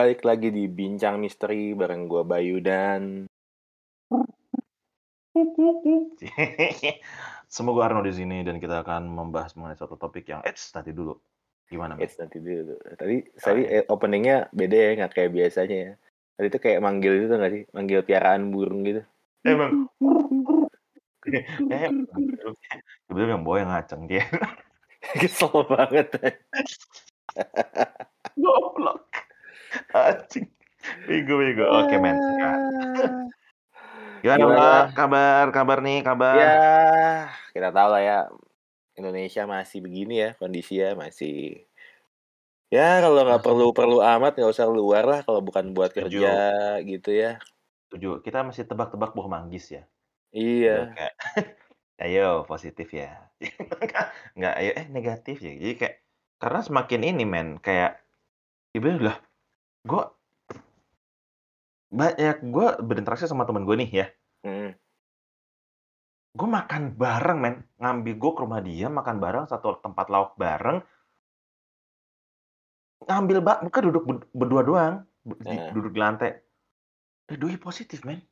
balik lagi di Bincang Misteri bareng gua Bayu dan Semoga Arno di sini dan kita akan membahas mengenai suatu topik yang eits nanti dulu. Gimana? Eits nanti dulu. Tadi tadi eh, openingnya beda ya nggak kayak biasanya ya. Tadi itu kayak manggil itu nggak sih? Manggil piaraan burung gitu. Emang. eh, sebetulnya yang bawa yang ngaceng dia. Kesel banget. Goblok. Anjing. Bego bego. Oke men. Nah. Gimana, Gimana? Kabar kabar nih kabar. Ya, kita tahu lah ya. Indonesia masih begini ya kondisinya masih ya kalau nggak perlu perlu amat nggak usah keluar lah kalau bukan buat Setuju. kerja gitu ya Setuju. Kita masih tebak-tebak buah manggis ya. iya Udah kayak ayo positif ya. Nggak ayo eh negatif ya. Jadi kayak karena semakin ini men kayak ibarat lah gue banyak gue berinteraksi sama temen gue nih ya. Mm. gue makan bareng men. Ngambil gue ke rumah dia makan bareng satu tempat lauk bareng. Ngambil bak bukan duduk ber- berdua doang di- Nah. duduk di lantai. Eh doi positif men.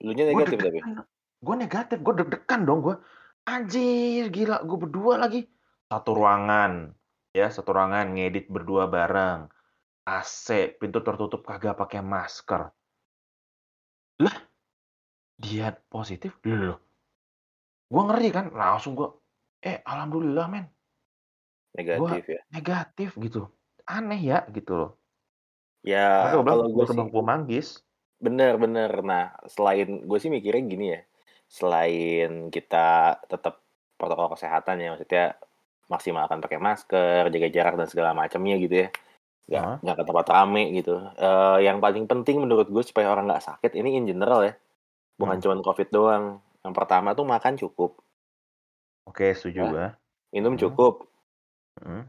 Lu nya negatif tapi? deg-degan gue negatif gue deg-degan dong gue anjir gila gue berdua lagi. Satu ruangan ya satu ruangan ngedit berdua bareng AC pintu tertutup kagak pakai masker. Lah dia positif? Loh. Gue ngeri kan langsung gue eh alhamdulillah men. Negatif ya. negatif gitu. Aneh ya gitu loh. Ya bilang kalau gue sih buah manggis. Bener bener. Nah selain gue sih mikirnya gini ya. Selain kita tetap protokol kesehatan ya maksudnya maksimalkan pakai masker jaga jarak dan segala macamnya gitu ya nggak nggak ke tempat rame gitu. Eh, yang paling penting menurut gue supaya orang nggak sakit ini in general ya. Bukan Hmm. cuma covid doang. Yang pertama tuh makan cukup. Oke setuju gue minum Hmm. cukup. Hmm.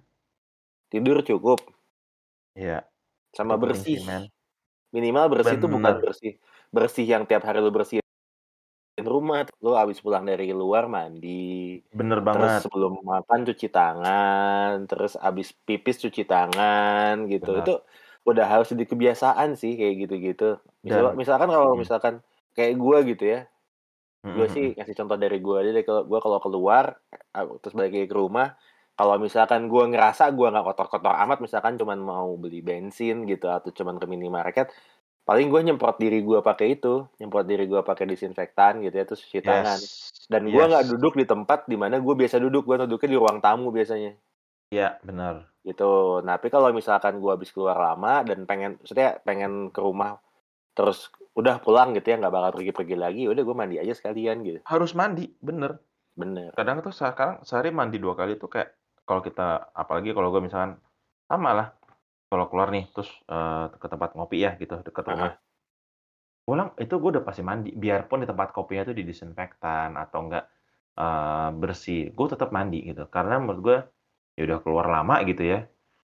tidur cukup. Iya, sama bersih. minimal bersih itu bukan bersih bersih yang tiap hari lu bersihin rumah lu habis pulang dari luar mandi Bener terus banget. sebelum makan cuci tangan terus habis pipis cuci tangan gitu Benar. itu udah harus jadi kebiasaan sih kayak gitu-gitu Misal, Dan- misalkan kalau Hmm. misalkan kayak gua gitu ya gue Mm-mm. sih ngasih contoh dari gue aja deh kalau gue kalau keluar terus balik lagi ke rumah kalau misalkan gue ngerasa gue nggak kotor-kotor amat misalkan cuman mau beli bensin gitu atau cuman ke minimarket paling gue nyemprot diri gue pakai itu nyemprot diri gue pakai disinfektan gitu ya terus cuci tangan Yes. dan gue nggak Yes. duduk di tempat di mana gue biasa duduk gue duduknya di ruang tamu biasanya Iya, benar. gitu nah tapi kalau misalkan gue habis keluar lama dan pengen maksudnya pengen ke rumah terus udah pulang gitu ya nggak bakal pergi-pergi lagi udah gue mandi aja sekalian gitu Harus mandi, bener. bener Kadang tuh sekarang sehari mandi dua kali tuh kayak kalau kita apalagi kalau gue misalkan sama lah kalau keluar nih terus eh, ke tempat ngopi ya gitu dekat rumah. Pulang itu gue udah pasti mandi biarpun di tempat kopinya tuh didisinfektan atau enggak eh, bersih, gue tetap mandi gitu. Karena menurut gue ya udah keluar lama gitu ya.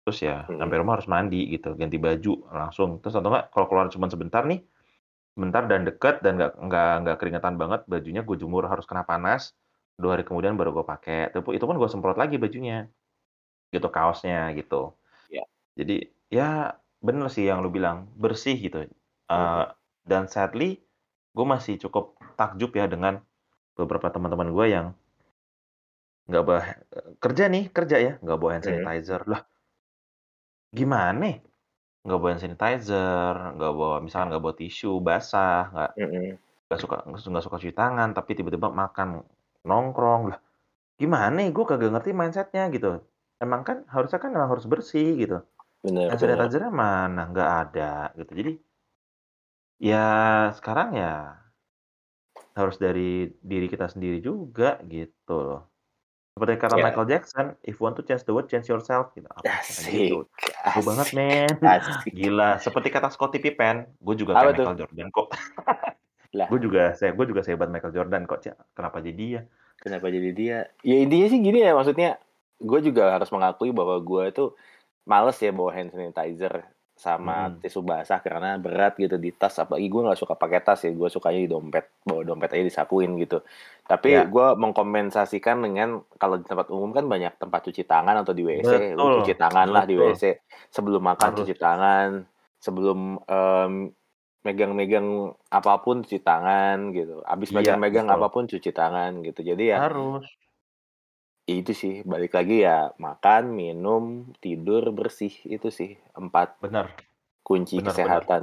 Terus ya Hmm. sampai rumah harus mandi gitu, ganti baju langsung. Terus atau enggak kalau keluar cuma sebentar nih, sebentar dan deket dan nggak nggak nggak keringetan banget bajunya gue jemur harus kena panas dua hari kemudian baru gue pakai itu pun gue semprot lagi bajunya gitu kaosnya gitu. Jadi ya bener sih yang lu bilang bersih gitu. Eh, Mhm. dan sadly gue masih cukup takjub ya dengan beberapa teman-teman gue yang nggak bawa kerja nih kerja ya nggak bawa hand sanitizer. Lah gimana nggak bawa hand sanitizer nggak bawa misalkan nggak bawa tisu basah nggak nggak suka nggak suka cuci tangan tapi tiba-tiba makan nongkrong. Lah gimana gue kagak ngerti mindsetnya gitu. Emang kan harusnya kan emang harus bersih gitu hand bener. sanitizer mana? Nggak ada gitu. Jadi ya sekarang ya harus dari diri kita sendiri juga gitu loh. Seperti kata Ya. Michael Jackson if you want to change the world change yourself gitu. Apa sih, asik banget men. asik. Gila seperti kata Scottie Pippen gue juga kayak? Michael Jordan kok. Lah. gue juga saya gue juga sehebat Michael Jordan kok Cak. kenapa jadi dia? Kenapa jadi dia? Ya intinya sih gini ya maksudnya gue juga harus mengakui bahwa gue itu males ya bawa hand sanitizer sama Mm-mm. tisu basah karena berat gitu di tas apalagi gue nggak suka pakai tas ya gue sukanya di dompet bawa dompet aja disakuin gitu tapi Ya. gue mengkompensasikan dengan kalau di tempat umum kan banyak tempat cuci tangan atau di WC lu Betul, cuci tangan lah di betul. WC sebelum makan Harus. cuci tangan sebelum em, megang-megang apa pun cuci tangan gitu. Abis Iya, megang-megang betul. apa pun cuci tangan gitu. Jadi ya Harus. Itu sih balik lagi ya makan, minum, tidur, bersih itu sih empat Benar. kunci Benar, benar. kesehatan.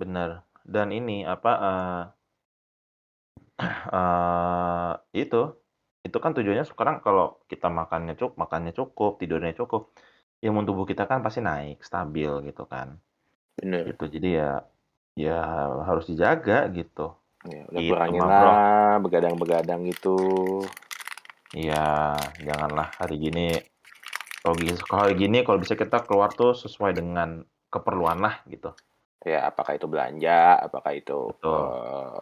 Benar. Dan ini apa eh eh, itu itu kan tujuannya sekarang kalau kita makannya cukup, makannya cukup, tidurnya cukup, imun tubuh kita kan pasti naik, stabil gitu kan. Bener. Gitu. Jadi ya ya harus dijaga gitu. Ya, udah Gitu, kurangin lah begadang-begadang itu. Iya, janganlah hari gini kalau gini, kalau gini kalau bisa kita keluar tuh sesuai dengan keperluan lah gitu. Ya, apakah itu belanja, apakah itu Betul. eh,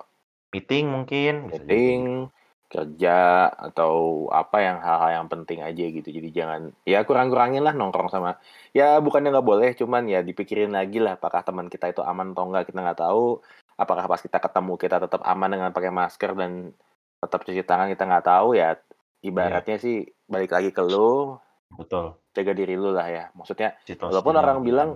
Meeting mungkin meeting, kerja atau apa yang hal-hal yang penting aja gitu. Jadi jangan ya kurang-kurangin lah nongkrong sama ya bukannya nggak boleh, cuman ya dipikirin lagi lah apakah teman kita itu aman atau enggak kita nggak tahu. Apakah pas kita ketemu kita tetap aman dengan pakai masker dan tetap cuci tangan kita nggak tahu ya. Ibaratnya sih balik lagi ke lu, Betul. jaga diri lu lah ya. Maksudnya Situasinya walaupun orang gimana? bilang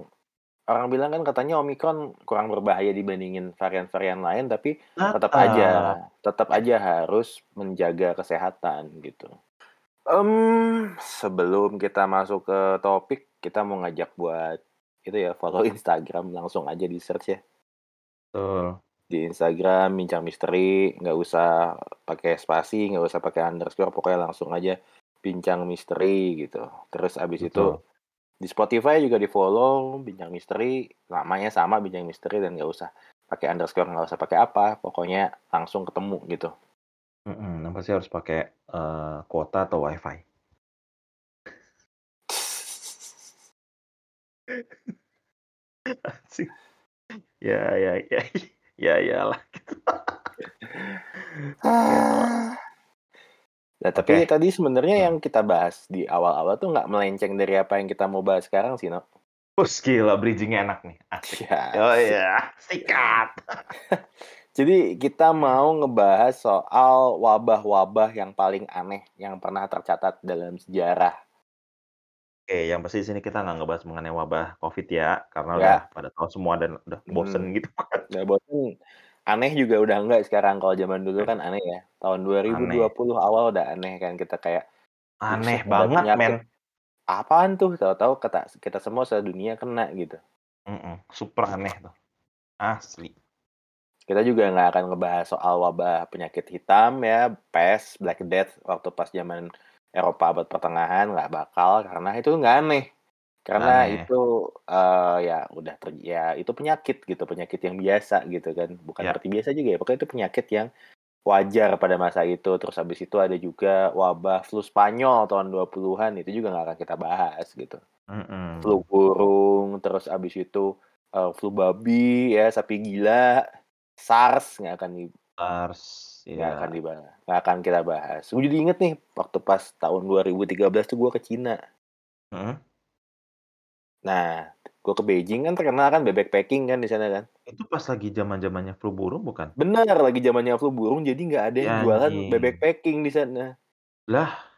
orang bilang kan katanya Omikron kurang berbahaya dibandingin varian-varian lain tapi tetap aja tetap aja harus menjaga kesehatan gitu. Em sebelum kita masuk ke topik kita mau ngajak buat itu ya follow Instagram langsung aja di search ya Betul. Di Instagram bincang misteri nggak usah pakai spasi nggak usah pakai underscore pokoknya langsung aja bincang misteri gitu terus abis itu Betul. di Spotify juga di follow bincang misteri namanya sama bincang misteri dan nggak usah pakai underscore nggak usah pakai apa pokoknya langsung ketemu gitu Mm-mm, yang pasti harus pakai eh, kuota atau wifi. Ya ya ya ya iyalah gitu. Nah, tapi Oke. tadi sebenarnya Hmm. yang kita bahas di awal-awal tuh nggak melenceng dari apa yang kita mau bahas sekarang sih, no? Bus gila bridgingnya enak nih. Asik. Ya. Oh iya, sikat. Jadi kita mau ngebahas soal wabah-wabah yang paling aneh yang pernah tercatat dalam sejarah. Oke, yang pasti di sini kita nggak ngebahas mengenai wabah COVID ya, karena Ya. udah pada tahu semua dan udah bosen Hmm. gitu kan. Nggak bosan. Aneh juga udah enggak sekarang. Kalau zaman dulu kan aneh ya. Tahun 2020 awal udah aneh kan kita kayak Aneh "Buset, ada banget, penyakit. men. Apaan tuh? Tahu-tahu kata kita semua sedunia kena gitu. Mm-mm, super aneh tuh. Asli. Kita juga nggak akan ngebahas soal wabah penyakit hitam ya, pest, Black Death waktu pas zaman Eropa abad pertengahan nggak bakal karena itu nggak aneh. Karena Aneh. itu eh, ya udah ter, ya itu penyakit gitu, penyakit yang biasa gitu kan. Bukan Ya. seperti biasa juga ya, pokoknya itu penyakit yang wajar pada masa itu. Terus habis itu ada juga wabah flu Spanyol tahun 20-an itu juga nggak akan kita bahas gitu. Mm-mm. Flu burung, terus habis itu eh, flu babi ya, sapi gila, SARS nggak akan di, SARS, nggak ya. akan dibahas, nggak akan kita bahas. Gue jadi inget nih waktu pas tahun 2013 tuh gue ke Cina. Mm. Nah, gue ke Beijing kan terkenal kan bebek packing kan di sana kan. Itu pas lagi zaman zamannya flu burung bukan? Bener lagi zamannya flu burung jadi nggak ada yang Ya, jualan bebek packing di sana. Lah,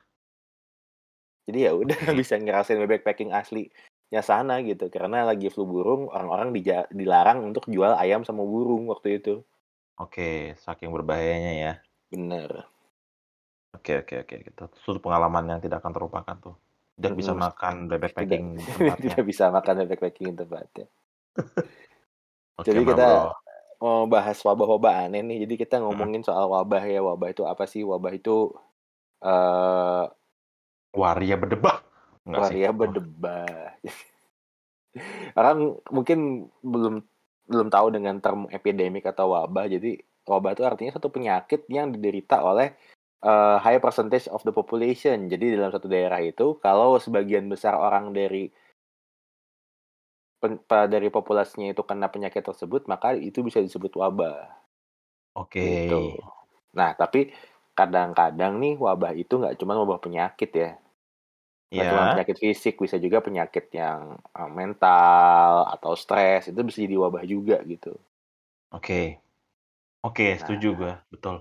Jadi ya udah Oke. bisa ngerasain bebek packing aslinya sana gitu. Karena lagi flu burung orang-orang dilarang untuk jual ayam sama burung waktu itu. Oke, saking berbahayanya ya. Bener. Oke, oke, oke. Suatu pengalaman yang tidak akan terlupakan tuh. Tidak bisa Mm-mm. makan bebek Tidak, packing tempatnya. tidak bisa makan bebek packing tempatnya. Oke, Jadi kita Bro. mau bahas wabah-wabah aneh nih. Jadi kita ngomongin soal wabah ya. Wabah itu apa sih? Wabah itu eh Waria berdebah. Enggak sih. waria berdebah. Orang mungkin belum belum tahu dengan term epidemik atau wabah. Jadi wabah itu artinya satu penyakit yang diderita oleh eh, high percentage of the population. Jadi dalam satu daerah itu kalau sebagian besar orang dari pen- dari populasinya itu kena penyakit tersebut, maka itu bisa disebut wabah. Oke. Gitu. Nah, tapi kadang-kadang nih wabah itu nggak cuma wabah penyakit ya. Nggak cuma Ya. penyakit fisik, bisa juga penyakit yang eh, mental atau stres. Itu bisa jadi wabah juga gitu. Oke. Oke, Nah, setuju gue. Betul.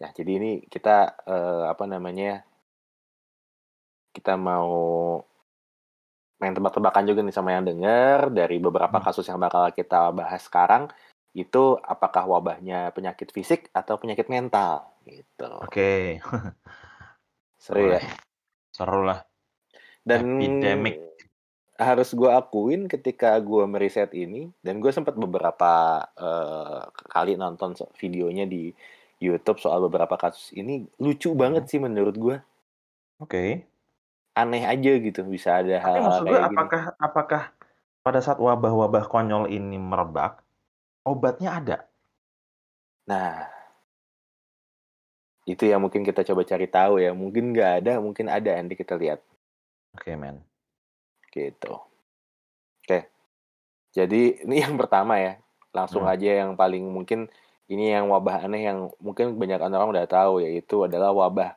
nah jadi ini kita eh, apa namanya? Kita mau main tebak-tebakan juga nih sama yang denger dari beberapa Hmm. kasus yang bakal kita bahas sekarang itu apakah wabahnya penyakit fisik atau penyakit mental gitu. Oke. Seru ya. Seru lah. Dan Epidemic. harus gue akuin ketika gue meriset ini dan gue sempat beberapa eh, kali nonton videonya di YouTube soal beberapa kasus ini lucu banget sih menurut gue. Oke. Aneh aja gitu bisa ada maksud gue kayak gini. apakah apakah pada saat wabah-wabah konyol ini merebak, obatnya ada? Nah, itu yang mungkin kita coba cari tahu ya. Mungkin nggak ada, mungkin ada. Nanti kita lihat Oke, men. gitu. Oke. Jadi ini yang pertama ya. Langsung Hmm. aja yang paling mungkin ini yang wabah aneh yang mungkin banyak orang udah tahu yaitu adalah wabah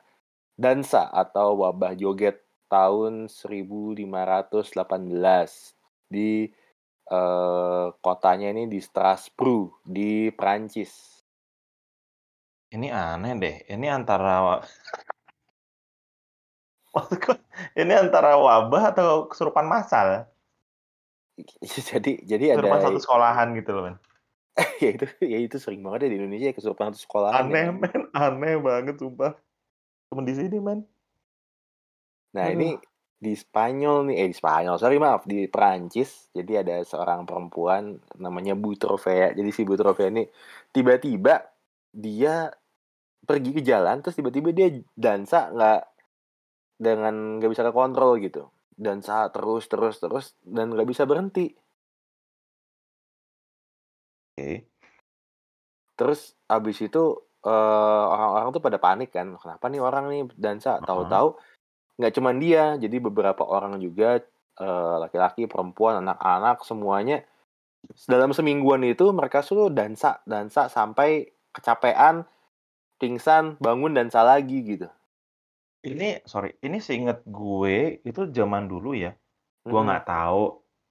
dansa atau wabah joget tahun 1518 di eh, kotanya ini di Strasbourg di Prancis. Ini aneh deh. Ini antara Maksud gue, ini antara wabah atau kesurupan massal? jadi jadi ada Kesurupan satu sekolahan gitu loh, men. ya itu ya itu sering banget ya di Indonesia ya, kesurupan satu sekolahan Aneh, ya. men. Aneh banget, sumpah. Cuma di sini, men. Nah Aduh. ini di Spanyol nih, eh di Spanyol, sorry maaf di Perancis. Jadi ada seorang perempuan namanya Bu Trofea. Jadi si Bu Trofea ini tiba-tiba dia pergi ke jalan, terus tiba-tiba dia dansa nggak dengan nggak bisa kekontrol gitu. Dansa terus terus terus dan nggak bisa berhenti. Oke. Terus abis itu eh, orang-orang tuh pada panik kan, kenapa nih orang nih dansa? Heeh. Tahu-tahu nggak cuman dia, jadi beberapa orang juga eh, laki-laki, perempuan, anak-anak semuanya dalam semingguan itu mereka suruh dansa, dansa sampai kecapean, pingsan, bangun dansa lagi gitu. Ini, sorry, ini seinget gue, itu zaman dulu ya. Gue nggak tahu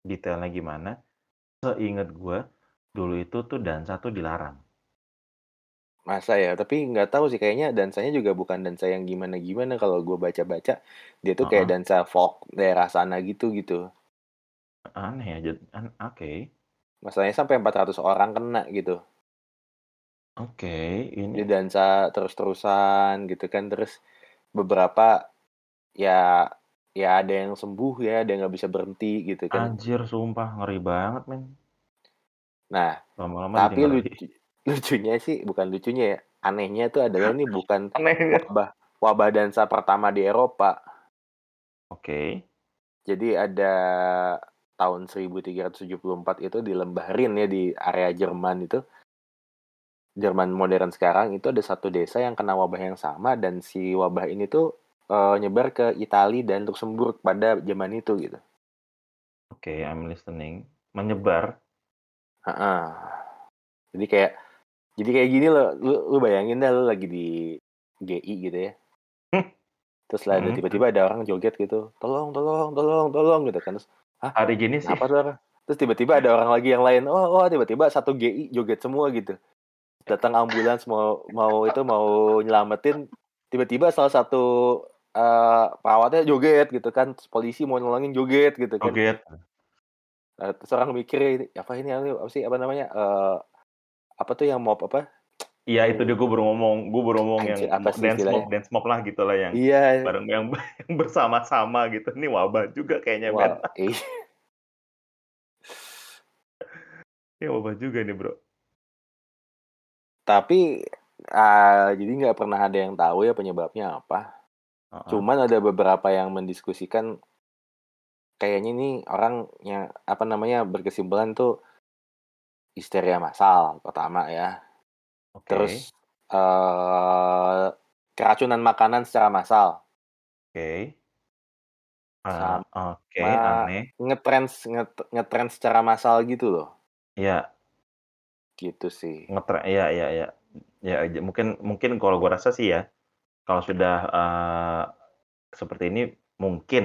detailnya gimana. Seinget gue, dulu itu tuh dansa tuh dilarang. Masa ya, tapi nggak tahu sih kayaknya dansanya juga bukan dansa yang gimana-gimana kalau gue baca-baca dia tuh kayak Heeh. dansa folk daerah sana gitu gitu. Aneh ya. an- Oke. Masalahnya sampai 400 orang kena gitu. Oke, Dia ini dansa terus-terusan gitu kan terus beberapa ya ya ada yang sembuh ya, ada yang nggak bisa berhenti gitu kan. anjir sumpah ngeri banget, men. Nah, Lama-lama tapi lucu, lucunya sih bukan lucunya ya, anehnya tuh adalah ini bukan Anehnya. wabah wabah dansa pertama di Eropa. Oke. Jadi ada tahun 1374 itu di lembah Rin ya di area Jerman itu. Jerman modern sekarang itu ada satu desa yang kena wabah yang sama dan si wabah ini tuh eh, nyebar ke Italia dan Luxembourg pada zaman itu gitu. Oke, I'm listening. Menyebar. Ha-ha. Jadi kayak jadi kayak gini loh, lu, lu bayangin dah lu lagi di GI gitu ya. Hmm. Terus lah Hmm. tiba-tiba ada orang joget gitu, tolong, tolong, tolong, tolong gitu kan. Terus, Hari gini sih. Kenapa tuh orang? Terus tiba-tiba ada orang lagi yang lain. Oh, oh tiba-tiba satu GI joget semua gitu. Datang ambulans mau mau itu mau nyelamatin. Tiba-tiba salah satu eh, perawatnya joget gitu kan. Polisi mau nolongin joget gitu kan. Joget. Nah, terus orang mikir ini apa ini apa sih apa namanya? eh apa tuh yang mob apa? Iya, itu dia gue baru ngomong. Gue baru ngomong yang apa sih dance mob, dance mob lah gitu lah yang Iya. bareng yang, yang bersama-sama gitu. Ini wabah juga kayaknya, men. Wah, iya. Ini wabah juga nih, bro. Tapi ah, jadi nggak pernah ada yang tahu ya penyebabnya apa. Heeh. Cuman ada beberapa yang mendiskusikan kayaknya nih orang yang apa namanya berkesimpulan tuh histeria massal pertama ya. Oke. Terus eh keracunan makanan secara massal. Oke. Ah, Sama Oke, aneh. ngetrends nget- ngetrends secara massal gitu loh. Ya, Gitu sih. ngetre ya ya ya. Ya, j- mungkin mungkin kalau gua rasa sih ya, kalau sudah eh, seperti ini mungkin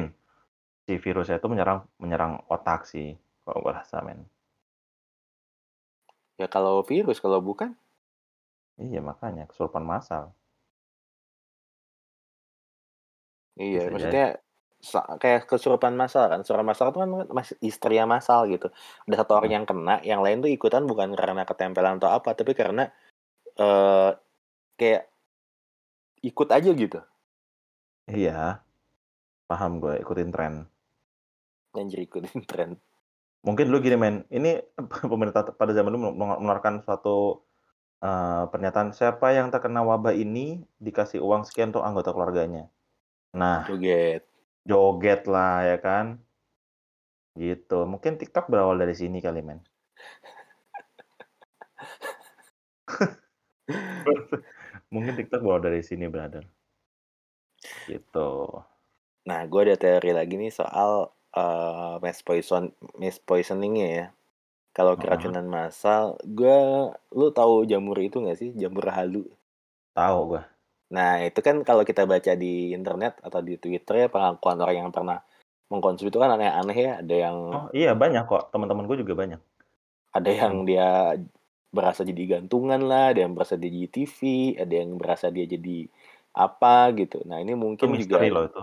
si virusnya itu menyerang menyerang otak sih, kalau gua rasa, men. Ya kalau virus kalau bukan Iya, makanya kesurupan massal. iya Bisa jadi. Kayak kesurupan masal kan. Kesurupan masal itu kan masih istri masal gitu. Ada satu orang yang kena, yang lain tuh ikutan bukan karena ketempelan atau apa, tapi karena uh, kayak ikut aja gitu. Iya. Paham gue, ikutin tren. Anjir ikutin tren. Mungkin lu gini men, ini pemerintah pada zaman dulu mengeluarkan suatu uh, pernyataan siapa yang terkena wabah ini dikasih uang sekian untuk anggota keluarganya. Nah, joget. Joget lah ya kan. Gitu. Mungkin TikTok berawal dari sini kali men. Mungkin TikTok berawal dari sini, brother. Gitu. Nah, gue ada teori lagi nih soal uh, mass poison mass poisoningnya ya. Kalau keracunan uh -huh. massal, gue lu tahu jamur itu gak sih? Jamur halu. Tahu gue. Nah, itu kan kalau kita baca di internet atau di Twitter ya pengakuan orang yang pernah mengkonsumsi itu kan aneh-aneh ya. Ada yang Oh, iya banyak kok. Teman-teman gue juga banyak. Ada yang hmm. dia berasa jadi gantungan lah, ada yang berasa dia jadi TV, ada yang berasa dia jadi apa gitu. Nah, ini mungkin itu juga loh itu.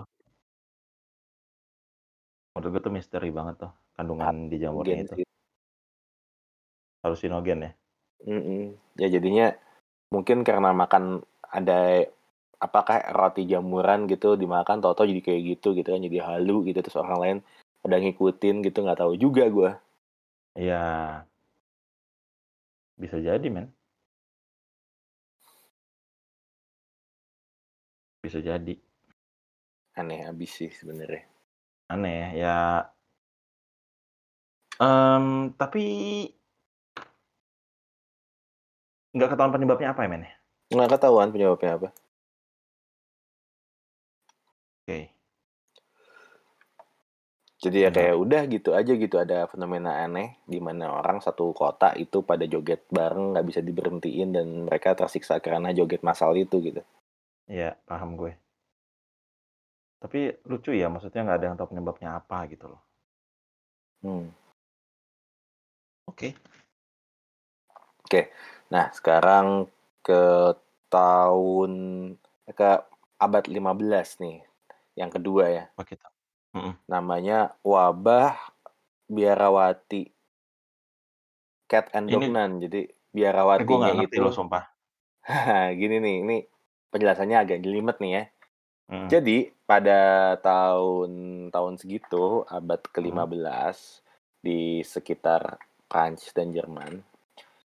Menurut gue tuh misteri banget tuh kandungan di jamurnya itu. Sih. Halusinogen ya? Mm -mm. Ya jadinya mungkin karena makan ada apakah roti jamuran gitu dimakan toto jadi kayak gitu gitu kan jadi halu gitu terus orang lain ada ngikutin gitu nggak tahu juga gue iya. Bisa jadi men. Bisa jadi. Aneh habis sih sebenarnya. Aneh ya. Um, tapi nggak ketahuan penyebabnya apa ya men nggak ketahuan penyebabnya apa oke jadi ya kayak udah gitu aja gitu ada fenomena aneh di mana orang satu kota itu pada joget bareng nggak bisa diberhentiin dan mereka tersiksa karena joget masal itu gitu Iya, paham gue. Tapi lucu ya, maksudnya nggak ada yang tahu penyebabnya apa gitu loh. Hmm. Oke. Oke. Nah, sekarang ke tahun ke abad 15 nih. Yang kedua ya. Apa kita? Mm -mm. Namanya wabah biarawati. Cat and dog Ini... Jadi biarawatinya eh, itu. Loh, sumpah. Gini nih, ini penjelasannya agak jelimet nih ya. Hmm. Jadi pada tahun tahun segitu abad ke-15 hmm. di sekitar Prancis dan Jerman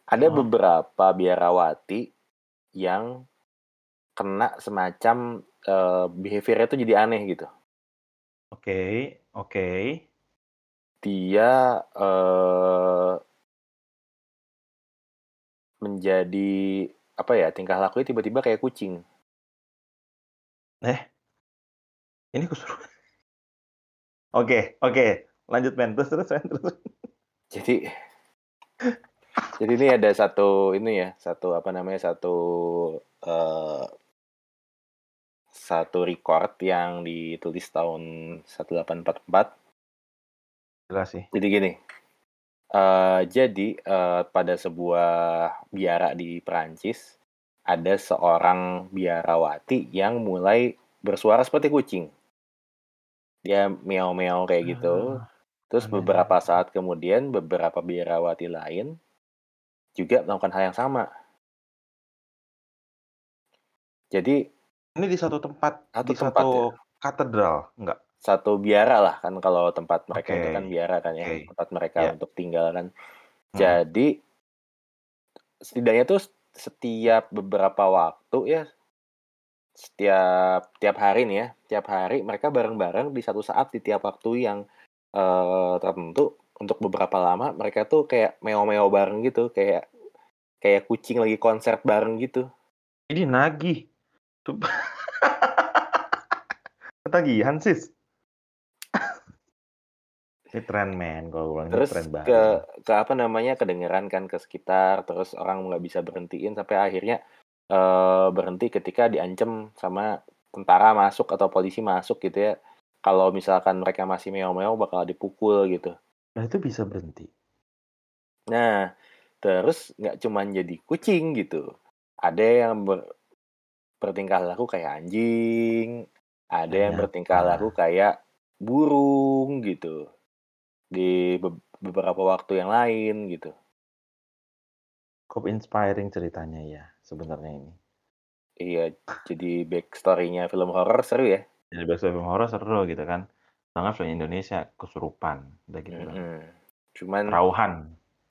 ada hmm. beberapa biarawati yang kena semacam uh, behaviornya itu jadi aneh gitu. Oke, okay, oke. Okay. Dia uh, menjadi apa ya tingkah lakunya tiba-tiba kayak kucing. Eh, ini kesurupan. Oke, oke, lanjut men terus terus men terus. Jadi, jadi ini ada satu ini ya, satu apa namanya satu uh, satu record yang ditulis tahun 1844. Jelas sih. Jadi gini, uh, jadi uh, pada sebuah biara di Perancis ada seorang biarawati yang mulai bersuara seperti kucing. Dia meow-meow kayak gitu. Ah, Terus beberapa saat kemudian beberapa biarawati lain juga melakukan hal yang sama. Jadi ini di satu tempat, satu di tempat satu ya? katedral, enggak? Satu biara lah kan kalau tempat mereka okay. itu kan biara kan ya, okay. tempat mereka yeah. untuk tinggal kan. Hmm. Jadi setidaknya tuh setiap beberapa waktu ya setiap tiap hari nih ya tiap hari mereka bareng-bareng di satu saat di tiap waktu yang uh, tertentu untuk beberapa lama mereka tuh kayak meo-meo bareng gitu kayak kayak kucing lagi konser bareng gitu ini nagih ketagihan sis. Ini tren men. Kalau bilang terus tren banget. ke ke apa namanya kedengeran kan ke sekitar terus orang nggak bisa berhentiin sampai akhirnya uh, berhenti ketika diancam sama tentara masuk atau polisi masuk gitu ya. Kalau misalkan mereka masih meo-meo bakal dipukul gitu. Nah itu bisa berhenti. Nah terus nggak cuma jadi kucing gitu. Ada yang ber, bertingkah laku kayak anjing ada yang bertingkah laku kayak burung gitu di beberapa waktu yang lain gitu. Cukup inspiring ceritanya ya sebenarnya ini. Iya, jadi backstory-nya film horor seru ya. Jadi backstory film horor seru gitu kan. Sangat film Indonesia kesurupan, udah gitu Mm kan. -hmm. Cuman Rauhan.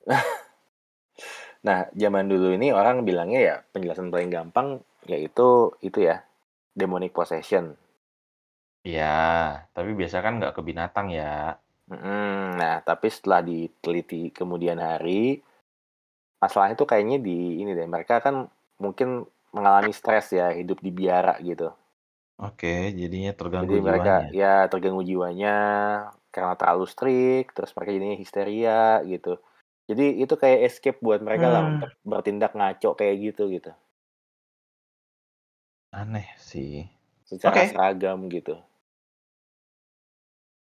nah, zaman dulu ini orang bilangnya ya penjelasan paling gampang yaitu itu ya demonic possession. Iya, tapi biasa kan nggak ke binatang ya. Mm, nah, tapi setelah diteliti kemudian hari, masalah itu kayaknya di ini deh. Mereka kan mungkin mengalami stres ya, hidup di biara gitu. Oke, jadinya terganggu Jadi mereka jiwanya. ya terganggu jiwanya karena terlalu strict, terus mereka jadinya histeria gitu. Jadi itu kayak escape buat mereka lah Hmm. untuk bertindak ngaco kayak gitu gitu. Aneh sih. Secara Oke. seragam gitu.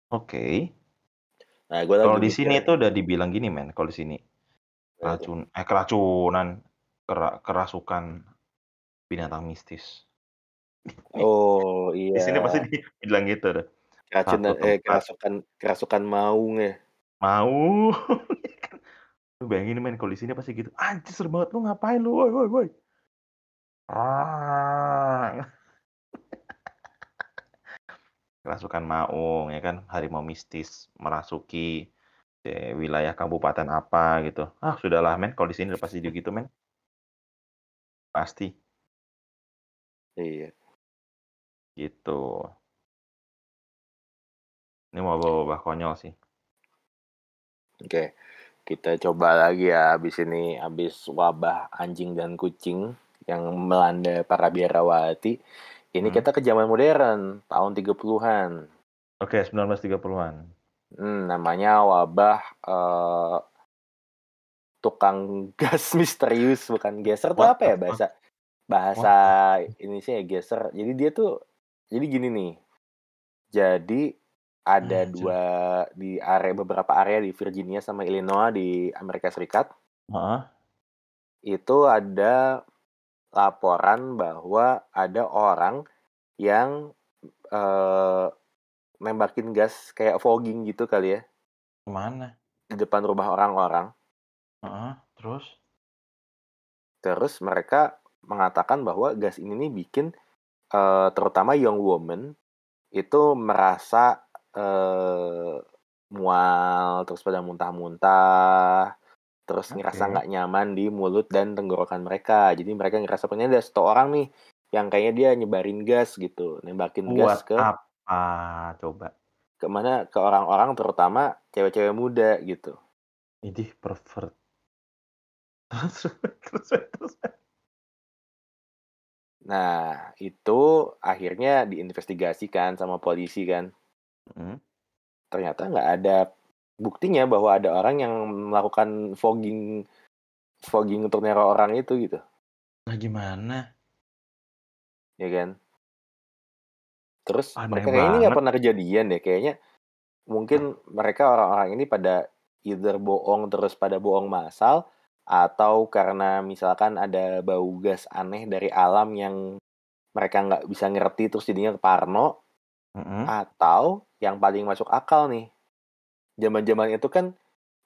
Oke. Nah, gue lagi Kalau di sini nih. tuh udah dibilang gini men, kalau di sini racun, eh keracunan, kera- kerasukan binatang mistis. Oh Di sini pasti iya, dibilang gitu deh. keracunan eh kerasukan kerasukan maung ya. mau. Lu bayangin men kalau di sini pasti gitu. Anjir banget lu ngapain lu? Woi woi woi. Ah. Kerasukan maung ya kan, harimau mistis merasuki eh, wilayah kabupaten apa gitu. Ah, sudahlah men, kalau di sini udah pasti gitu men. Pasti Iya. gitu. Ini mau bawa konyol sih. Oke. Kita coba lagi ya habis ini habis wabah anjing dan kucing yang melanda para biarawati. Ini Hmm. kita ke zaman modern, tahun 30-an. Oke, 1930-an. Hmm, namanya wabah eh, tukang gas misterius bukan geser tuh apa ya bahasa bahasa Indonesia ya geser. Jadi dia tuh jadi gini nih. Jadi ada Anjir. dua di area beberapa area di Virginia sama Illinois di Amerika Serikat Heeh. itu ada laporan bahwa ada orang yang eh, nembakin gas kayak fogging gitu kali ya Ke mana? di depan rumah orang-orang. Heeh. Terus? Terus mereka mengatakan bahwa gas ini nih bikin eh, terutama young woman itu merasa eh, mual terus pada muntah-muntah terus ngerasa Oke. nggak nyaman di mulut dan tenggorokan mereka jadi mereka ngerasa punya ada satu orang nih yang kayaknya dia nyebarin gas gitu nembakin gas Buat ke apa? Coba. ke mana ke orang-orang terutama cewek-cewek muda gitu Ini pervert. Terus, terus, terus. nah itu akhirnya diinvestigasikan sama polisi kan Hmm. ternyata nggak ada buktinya bahwa ada orang yang melakukan fogging fogging untuk neror orang itu gitu Nah gimana? ya kan terus Aneh mereka ini nggak pernah kejadian deh kayaknya mungkin mereka orang-orang ini pada either bohong terus pada bohong massal atau karena misalkan ada bau gas aneh dari alam yang mereka nggak bisa ngerti terus jadinya parno Mm-mm. atau yang paling masuk akal nih zaman-zaman itu kan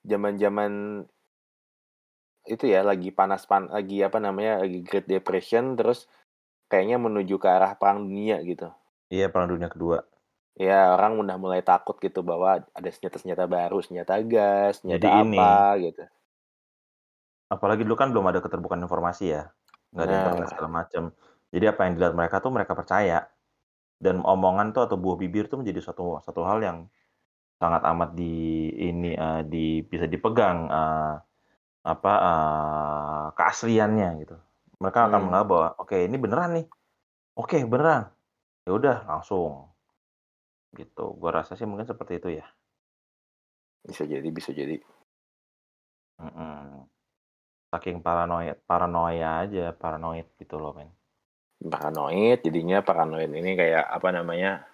zaman-zaman itu ya lagi panas pan lagi apa namanya lagi Great Depression terus kayaknya menuju ke arah perang dunia gitu. Iya perang dunia kedua. ya orang udah mulai takut gitu bahwa ada senjata-senjata baru senjata gas senjata Jadi ini, apa gitu. Apalagi dulu kan belum ada keterbukaan informasi ya, nggak ada internet nah segala macam. Jadi apa yang dilihat mereka tuh mereka percaya. Dan omongan tuh atau buah bibir tuh menjadi suatu satu hal yang sangat amat di ini eh, di bisa dipegang eh, apa eh, keasliannya gitu. Mereka akan hmm, menganggap bahwa oke ini beneran nih, oke beneran, ya udah langsung gitu. Gua rasa sih mungkin seperti itu ya. bisa jadi bisa jadi Mm-mm. Saking paranoid, paranoia aja, paranoid gitu loh men. paranoid jadinya paranoid ini kayak apa namanya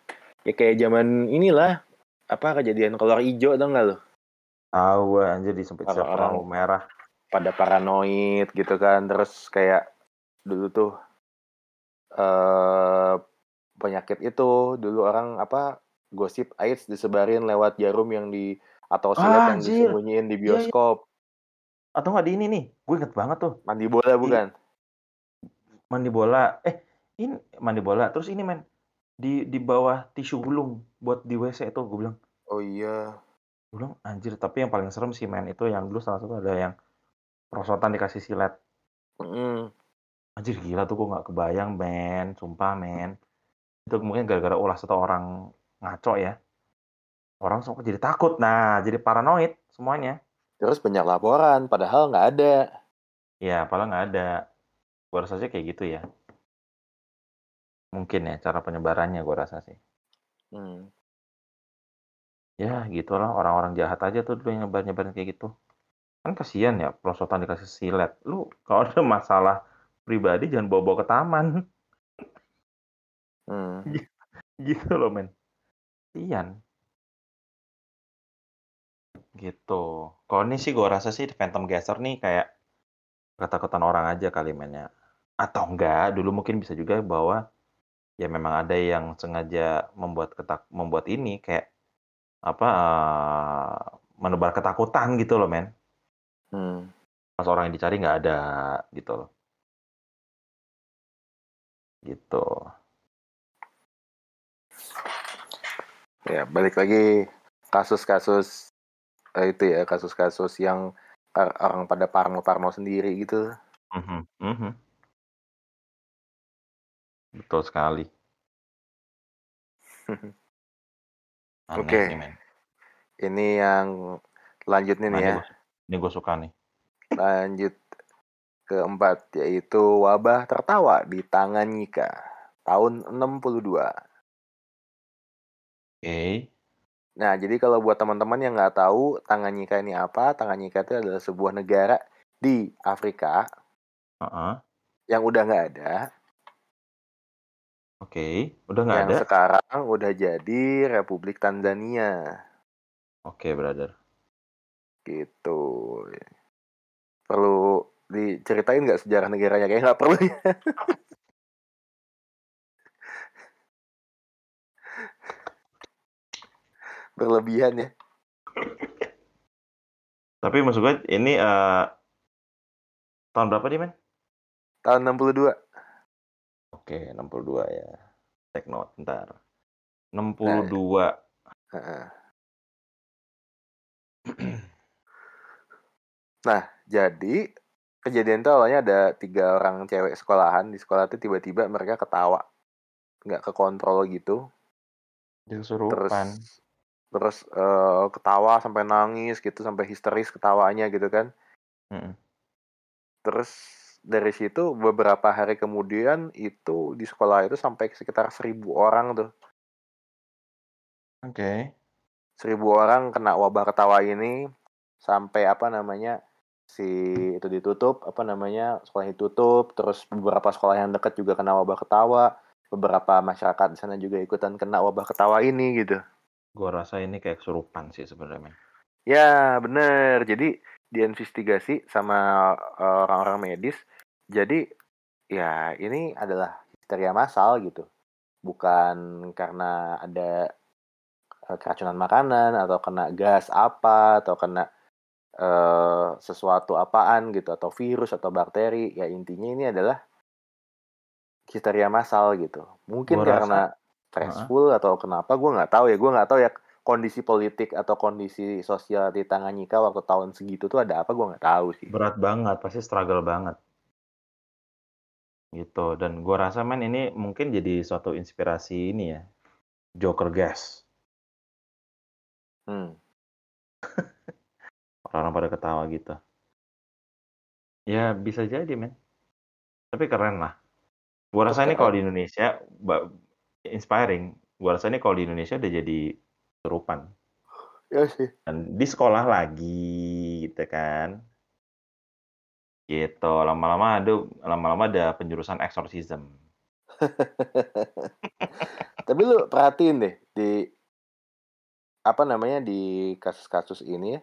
ya kayak zaman inilah apa kejadian kolor hijau tau nggak lo Tahu anjir disempit siapa orang-orang lampu merah. pada paranoid gitu kan terus kayak dulu tuh eh penyakit itu dulu orang apa gosip AIDS disebarin lewat jarum yang di atau silet Ah, yang anjir. disembunyiin di Iya, iya. bioskop. Atau nggak di ini nih, gue inget banget tuh. Mandi bola Di bukan? mandi bola. Eh, ini mandi bola. Terus ini men, di di bawah tisu gulung buat di WC itu gue bilang. Oh iya. Gue bilang anjir, tapi yang paling serem sih men itu yang dulu salah satu ada yang prosotan dikasih silet. Mm-mm. Anjir gila tuh gue nggak kebayang men, sumpah men. Itu mungkin gara-gara ulah satu orang ngaco ya. Orang semua jadi takut. Nah, jadi paranoid semuanya. Terus banyak laporan, padahal nggak ada. Ya, padahal nggak ada. Gue rasa kayak gitu ya. Mungkin ya cara penyebarannya gue rasa sih. Hmm. Ya gitulah orang-orang jahat aja tuh dulu yang nyebar-nyebarin kayak gitu. Kan kasihan ya perosotan dikasih silet. Lu kalau ada masalah pribadi jangan bawa-bawa ke taman. Hmm. Gitu loh men. Kasihan. Gitu. Kalau ini sih gue rasa sih Phantom Gazer nih kayak ketakutan orang aja kali mainnya. Atau enggak, dulu mungkin bisa juga bahwa ya memang ada yang sengaja membuat ketak membuat ini kayak apa eh, menebar ketakutan gitu loh men. Hmm. Pas orang yang dicari nggak ada gitu loh. Gitu. Ya, balik lagi kasus-kasus eh, itu ya, kasus-kasus yang or- orang pada parno-parno sendiri gitu. Mhm, mhm. Betul sekali. Oke. sih men. Ini yang lanjutnya Nah, nih ini ya. ini gue suka nih. Lanjut keempat yaitu wabah tertawa di Tanganyika tahun 62. Oke. Nah, jadi kalau buat teman-teman yang nggak tahu Tanganyika ini apa, Tanganyika itu adalah sebuah negara di Afrika Heeh. yang udah nggak ada, Oke. Udah nggak yang ada? sekarang udah jadi Republik Tanzania Oke, brother. gitu. Perlu diceritain nggak sejarah negaranya? Kayak nggak perlu ya. Berlebihan ya. Tapi maksud gue ini eh tahun berapa nih, men? Tahun 62. Oke, 62 ya. Take note ntar. 62. Heeh. Nah, jadi kejadian itu awalnya ada tiga orang cewek sekolahan di sekolah itu tiba-tiba mereka ketawa nggak kekontrol gitu Dia terus terus eh, ketawa sampai nangis gitu sampai histeris ketawanya gitu kan Mm-mm. terus dari situ beberapa hari kemudian itu di sekolah itu sampai sekitar seribu orang tuh. Oke. seribu orang kena wabah ketawa ini sampai apa namanya si itu ditutup apa namanya sekolah ditutup terus beberapa sekolah yang dekat juga kena wabah ketawa beberapa masyarakat di sana juga ikutan kena wabah ketawa ini gitu. Gue rasa ini kayak kesurupan sih sebenarnya, ya bener. Jadi diinvestigasi sama eh, orang-orang medis. Jadi ya ini adalah histeria massal gitu. Bukan karena ada eh, keracunan makanan atau kena gas apa atau kena eh, sesuatu apaan gitu atau virus atau bakteri. Ya intinya ini adalah histeria massal gitu. Mungkin Gua rasa- karena stressful atau kenapa gue nggak tahu ya. Gue nggak tahu ya kondisi politik atau kondisi sosial di Tanganyika waktu tahun segitu tuh ada apa gue nggak tahu sih Berat banget, pasti struggle banget. Gitu. Dan gue rasa, men, ini mungkin jadi suatu inspirasi ini ya. Joker gas. hmm. Orang-orang pada ketawa gitu. Ya, bisa jadi, men. Tapi keren lah. Gue rasa ini kalau di Indonesia, ba- inspiring. Gue rasa ini kalau di Indonesia udah jadi serupan. ya sih Dan di sekolah lagi, gitu kan. Gitu. Lama-lama ada, lama-lama ada penjurusan exorcism. tapi lu perhatiin deh di apa namanya di kasus-kasus ini ya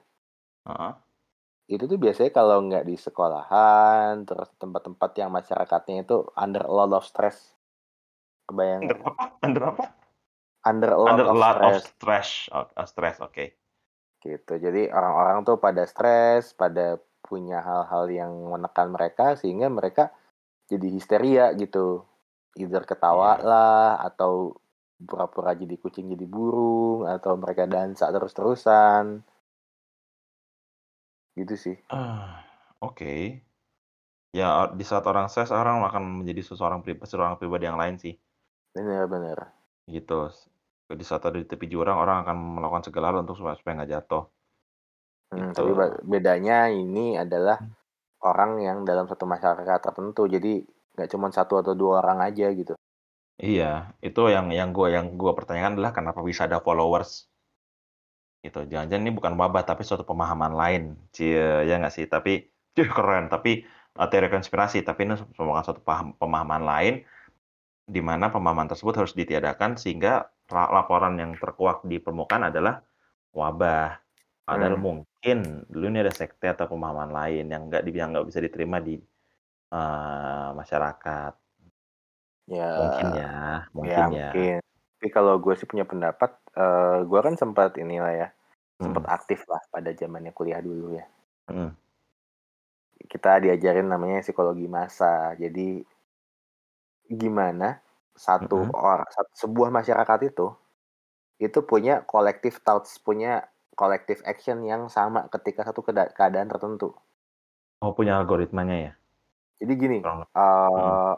Heeh. itu tuh biasanya kalau nggak di sekolahan terus tempat-tempat yang masyarakatnya itu under a lot of stress kebayang Under apa? Under apa? Under a lot Under a of lot of stress stress, oh, uh, stress, oke. gitu. Jadi orang-orang tuh pada stres, pada punya hal-hal yang menekan mereka sehingga mereka jadi histeria gitu. Either ketawa Iya. lah atau pura-pura jadi kucing jadi burung atau mereka dansa terus-terusan. Gitu sih. Ah, oke. Ya, di saat orang stres, orang akan menjadi seseorang pri seorang pribadi yang lain sih. Bener bener. Gitu. Di saat ada di tepi jurang, orang akan melakukan segala hal untuk supaya supaya nggak jatuh. Hmm, Gitu. tapi bedanya ini adalah Hmm. orang yang dalam satu masyarakat tertentu. Jadi nggak cuma satu atau dua orang aja gitu. Iya, itu yang yang gue yang gua pertanyakan adalah kenapa bisa ada followers gitu. Jangan-jangan ini bukan wabah tapi suatu pemahaman lain. Cie, ya nggak sih? Tapi cih keren. Tapi uh, teori konspirasi. Tapi ini merupakan suatu paham, pemahaman lain di mana pemahaman tersebut harus ditiadakan sehingga laporan yang terkuak di permukaan adalah wabah. Padahal Hmm. mungkin dulu ini ada sekte atau pemahaman lain yang nggak nggak bisa diterima di uh, masyarakat. Ya, Mungkin ya, ya mungkin ya. mungkin. Tapi kalau gue sih punya pendapat, eh gue kan sempat inilah ya, sempat Mm, aktif lah pada zamannya kuliah dulu ya. mm. Kita diajarin namanya psikologi massa. Jadi gimana satu Mm-mm. orang, satu, sebuah masyarakat itu itu punya collective thoughts, punya collective action yang sama ketika satu keada- keadaan tertentu. Oh punya algoritmanya ya? Jadi gini, Kurang- eh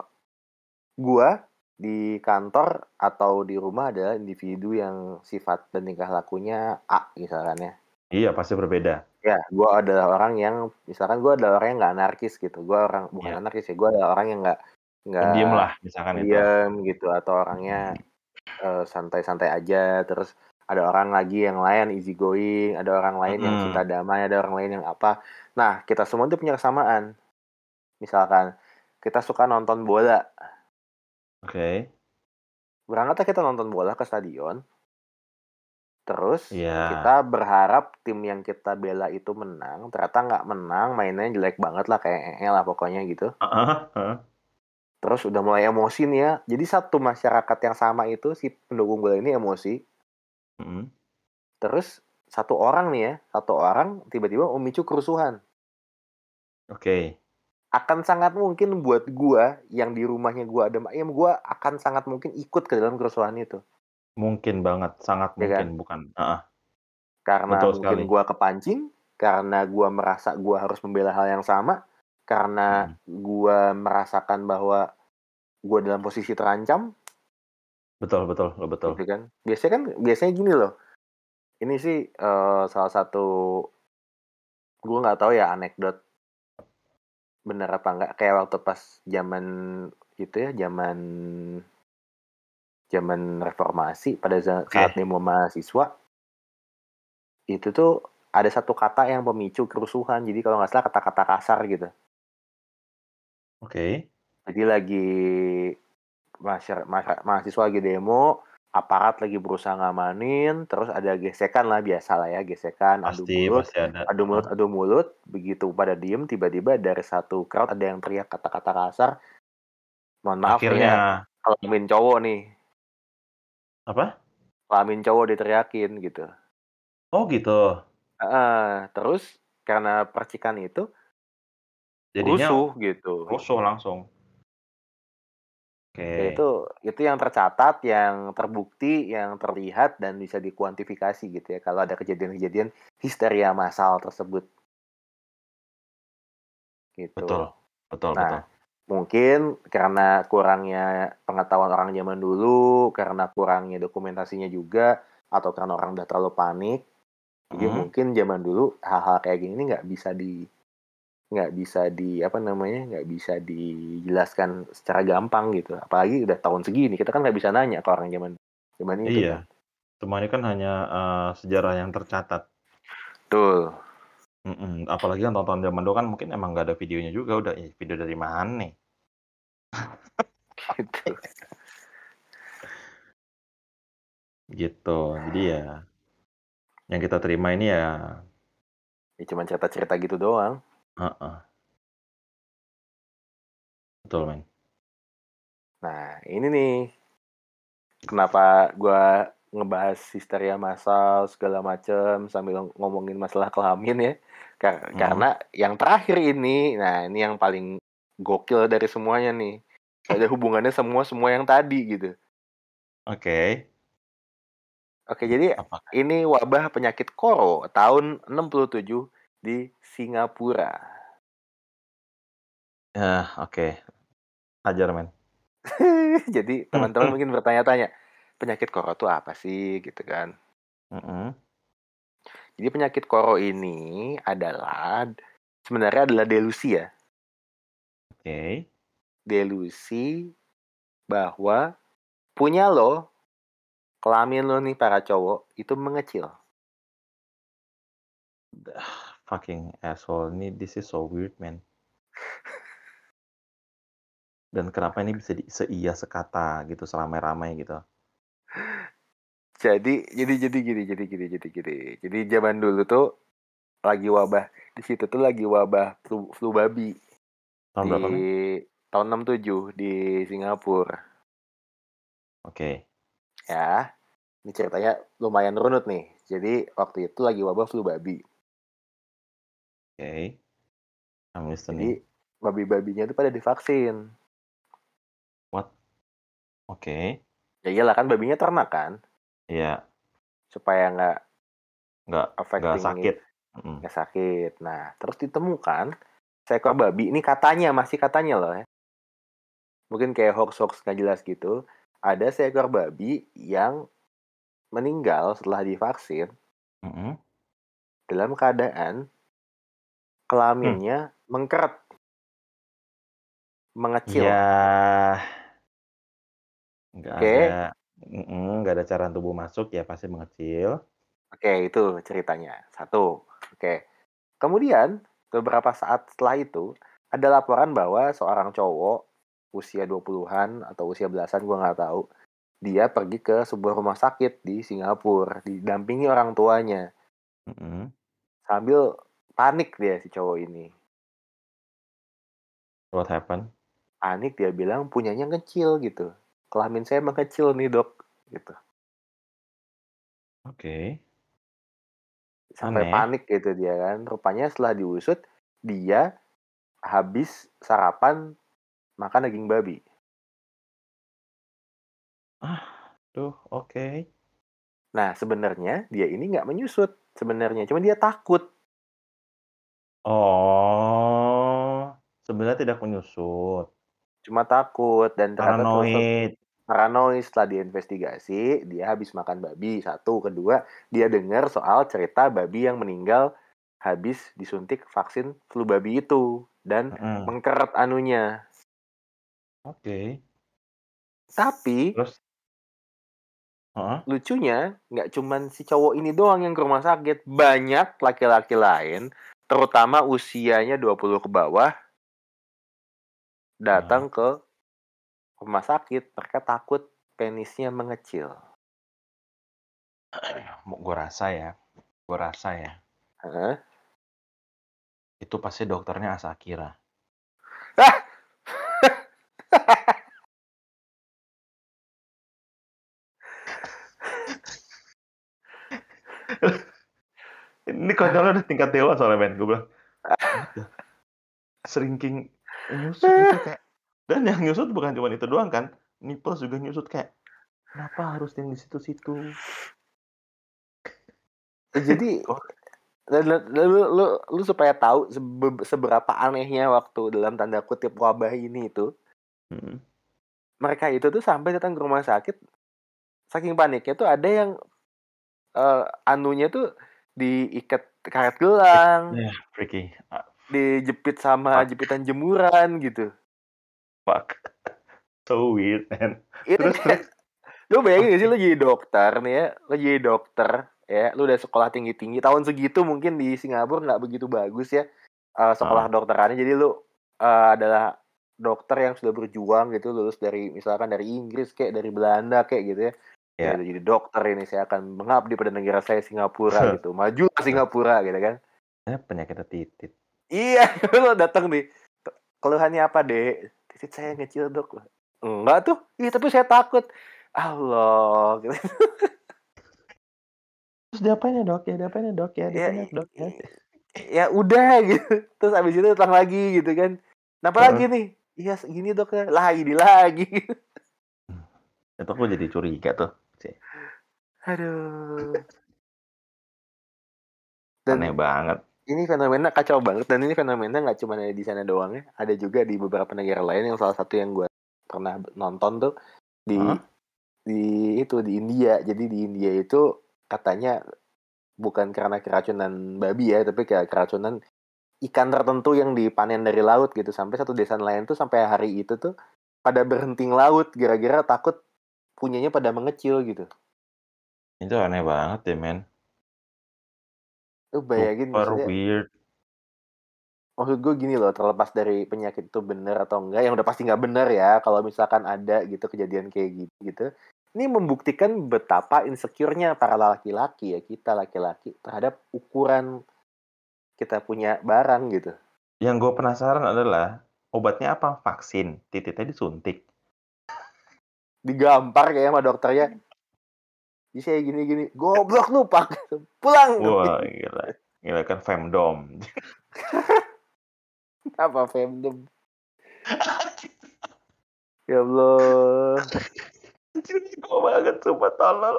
gua di kantor atau di rumah adalah individu yang sifat dan tingkah lakunya A misalkan ya. Iya pasti berbeda. Ya, gua adalah orang yang misalkan gua adalah orang yang nggak anarkis gitu. Gua orang bukan Iya. anarkis ya, gua adalah orang yang nggak nggak Pendiam lah misalkan itu. diam gitu atau orangnya eh, santai-santai aja. Terus ada orang lagi yang lain easy going, ada orang lain yang Mm-mm. cinta damai, ada orang lain yang apa. Nah, kita semua itu punya kesamaan. Misalkan kita suka nonton bola, Oke. berangkatnya kita nonton bola ke stadion, terus Iya. kita berharap tim yang kita bela itu menang, ternyata nggak menang, mainnya jelek banget lah kayak ee lah pokoknya gitu. Heeh, heeh. Terus udah mulai emosi nih ya. Jadi satu masyarakat yang sama itu si pendukung bola ini emosi. Mm-mm. Terus satu orang nih ya, satu orang tiba-tiba memicu kerusuhan. Oke. Akan sangat mungkin buat gua yang di rumahnya gua ada ayam, gua akan sangat mungkin ikut ke dalam kerusuhan itu. Mungkin banget, sangat Ya kan? mungkin bukan. Heeh. Karena Betul mungkin sekali. gua kepancing, karena gua merasa gua harus membela hal yang sama, karena gua merasakan bahwa gua dalam posisi terancam, Betul, betul, lo betul. gitu kan. Biasanya kan biasanya gini loh. Ini sih eh, salah satu gua nggak tahu ya anekdot bener apa enggak kayak waktu pas zaman itu ya zaman zaman reformasi pada saat demo mahasiswa itu tuh ada satu kata yang pemicu kerusuhan jadi kalau nggak salah kata-kata kasar gitu Oke. Jadi lagi mahasiswa lagi demo aparat lagi berusaha ngamanin terus ada gesekan lah biasa lah ya gesekan adu Pasti, mulut pasti ada. adu mulut adu mulut begitu pada diem tiba-tiba dari satu crowd ada yang teriak kata-kata kasar mohon maaf nih ya Akhirnya kelamin cowok nih apa? kelamin cowok diteriakin gitu Oh gitu. Heeh, terus karena percikan itu Jadinya rusuh gitu rusuh langsung. Oke. Itu itu yang tercatat yang terbukti yang terlihat dan bisa dikuantifikasi gitu ya kalau ada kejadian-kejadian histeria massal tersebut gitu Betul, betul, Nah, betul. mungkin karena kurangnya pengetahuan orang zaman dulu, karena kurangnya dokumentasinya juga, atau karena orang udah terlalu panik, jadi Hmm. mungkin zaman dulu hal-hal kayak gini nggak bisa di nggak bisa di apa namanya nggak bisa dijelaskan secara gampang gitu apalagi udah tahun segini kita kan nggak bisa nanya ke orang zaman zaman itu Iya. Semua ini kan hanya eh, sejarah yang tercatat. betul Mm-mm. Apalagi yang tonton zaman dulu kan mungkin emang nggak ada videonya juga udah "Ih, video dari mana nih? gitu. Gitu. Jadi ya yang kita terima ini ya ya cuma cerita-cerita gitu doang heeh. Betul, men. Nah, ini nih kenapa gua ngebahas histeria massal segala macem sambil ngomongin masalah kelamin ya. Kar Hmm. Karena yang terakhir ini, nah ini yang paling gokil dari semuanya nih. Ada hubungannya semua semua yang tadi gitu. Oke. Oke, jadi Apakah? ini wabah penyakit koro tahun 67 di Singapura. Ya, oke. Ajar, men. Jadi teman-teman mungkin bertanya-tanya, penyakit koro itu apa sih gitu kan? Mhm. Jadi penyakit koro ini adalah sebenarnya adalah delusi ya. Oke. Delusi bahwa punya lo kelamin lo nih para cowok itu mengecil. Fucking asshole. Ini this is so weird, man. Dan kenapa ini bisa di seia sekata gitu, seramai-ramai gitu? Jadi jadi jadi gini jadi gini jadi gini. Jadi zaman dulu tuh lagi wabah di situ tuh lagi wabah flu, flu babi Tahun di berapa, men? tahun 67 di Singapura. Oke. Ya. Ini ceritanya lumayan runut nih. Jadi waktu itu lagi wabah flu babi. Oke. I'm Jadi babi-babinya tuh pada divaksin. Oke. Ya iyalah kan babinya ternak kan, Iya, supaya nggak nggak nggak sakit. Nggak sakit. Nah, terus ditemukan seekor babi ini katanya masih katanya loh ya. Mungkin kayak hoax-hoax nggak jelas gitu. Ada seekor babi yang meninggal setelah divaksin Mhm. dalam keadaan Hmm. kelaminnya mengkeret, mengecil. Ya, nggak Oke. ada, mhm, nggak ada cairan tubuh masuk ya pasti mengecil. Oke, itu ceritanya. Satu. Oke. Kemudian, beberapa saat setelah itu, ada laporan bahwa seorang cowok usia 20-an atau usia belasan, gue nggak tahu. Dia pergi ke sebuah rumah sakit di Singapura, didampingi orang tuanya. Mhm. Sambil panik dia si cowok ini. What happened? Panik dia bilang punyanya kecil gitu. Kelamin saya mengecil nih dok. Gitu. Oke. Sampai Aneh. panik gitu dia kan. Rupanya setelah diusut, dia habis sarapan makan daging babi. Ah, tuh, oke. Nah, sebenarnya dia ini nggak menyusut sebenarnya, cuma dia takut. Oh, sebenarnya tidak menyusut. Cuma takut dan ternyata Paranoid. Paranoid setelah diinvestigasi, dia habis makan babi. Satu, kedua, dia dengar soal cerita babi yang meninggal habis disuntik vaksin flu babi itu dan Mhm. mengkeret anunya. Oke. Tapi Terus? Heeh. lucunya nggak cuman si cowok ini doang yang ke rumah sakit, banyak laki-laki lain, terutama usianya 20 ke bawah, datang ke rumah sakit. Mereka takut penisnya mengecil. Gue rasa ya, gue rasa ya, Heeh. itu pasti dokternya Asakira. Ini konyolnya udah tingkat dewa soalnya men, gue bilang. "What the- Shrinking nyusut itu kayak dan yang nyusut bukan cuma itu doang kan, nipples juga nyusut kayak kenapa harus yang di situ-situ? Jadi dan lu, lu, lu supaya tahu sebe- seberapa anehnya waktu dalam tanda kutip wabah ini itu, Mhm. mereka itu tuh sampai datang ke rumah sakit, saking paniknya tuh ada yang eh, anunya tuh diikat karet gelang, Ya, freaky. Ah, dijepit sama jepitan jemuran gitu. Fuck. So weird, man. Itu Terus terus lu bayangin gak sih lu jadi dokter nih ya, lu jadi dokter ya, lu udah sekolah tinggi-tinggi, tahun segitu mungkin di Singapura nggak begitu bagus ya eh, sekolah Ah. dokterannya, jadi lu eh, adalah dokter yang sudah berjuang gitu, lulus dari misalkan dari Inggris kayak dari Belanda kayak gitu ya. Ya, Ya. jadi dokter ini saya akan mengabdi pada negara saya Singapura gitu. Maju ke Singapura gitu kan. Eh, penyakitnya titit. Iya, lu datang nih. Keluhannya apa, Dek? Titit saya ngecil, Dok. Enggak tuh. Iya, tapi saya takut. Allah. Gitu. diapain ya dok ya diapain ya dok ya ya, diapain ya dok ya ya udah gitu terus abis itu datang lagi gitu kan kenapa Heeh. lagi nih iya gini dok lagi di lagi itu aku jadi curiga tuh aduh aneh dan banget ini fenomena kacau banget dan ini fenomena nggak cuma ada di sana doang ya. Ada juga di beberapa negara lain yang salah satu yang gue pernah nonton tuh di Hah? di itu di India. Jadi di India itu katanya bukan karena keracunan babi ya tapi kayak keracunan ikan tertentu yang dipanen dari laut gitu. Sampai satu desa nelayan tuh sampai hari itu tuh pada berhenti laut gara-gara takut punyanya pada mengecil gitu. Itu aneh banget ya men lu bayangin super maksudnya weird. Maksud gue gini loh terlepas dari penyakit itu bener atau enggak yang udah pasti nggak bener ya kalau misalkan ada gitu kejadian kayak gitu gitu ini membuktikan betapa insecure-nya para laki-laki ya kita laki-laki terhadap ukuran kita punya barang gitu. Yang gue penasaran adalah obatnya apa? Vaksin. Titiknya disuntik. Digampar kayak sama dokternya bisa ya gini-gini goblok lu pak. Pulang wah gila. Gila kan femdom. Apa femdom? Ya Allah. Anjir, gue banget sumpah tolol.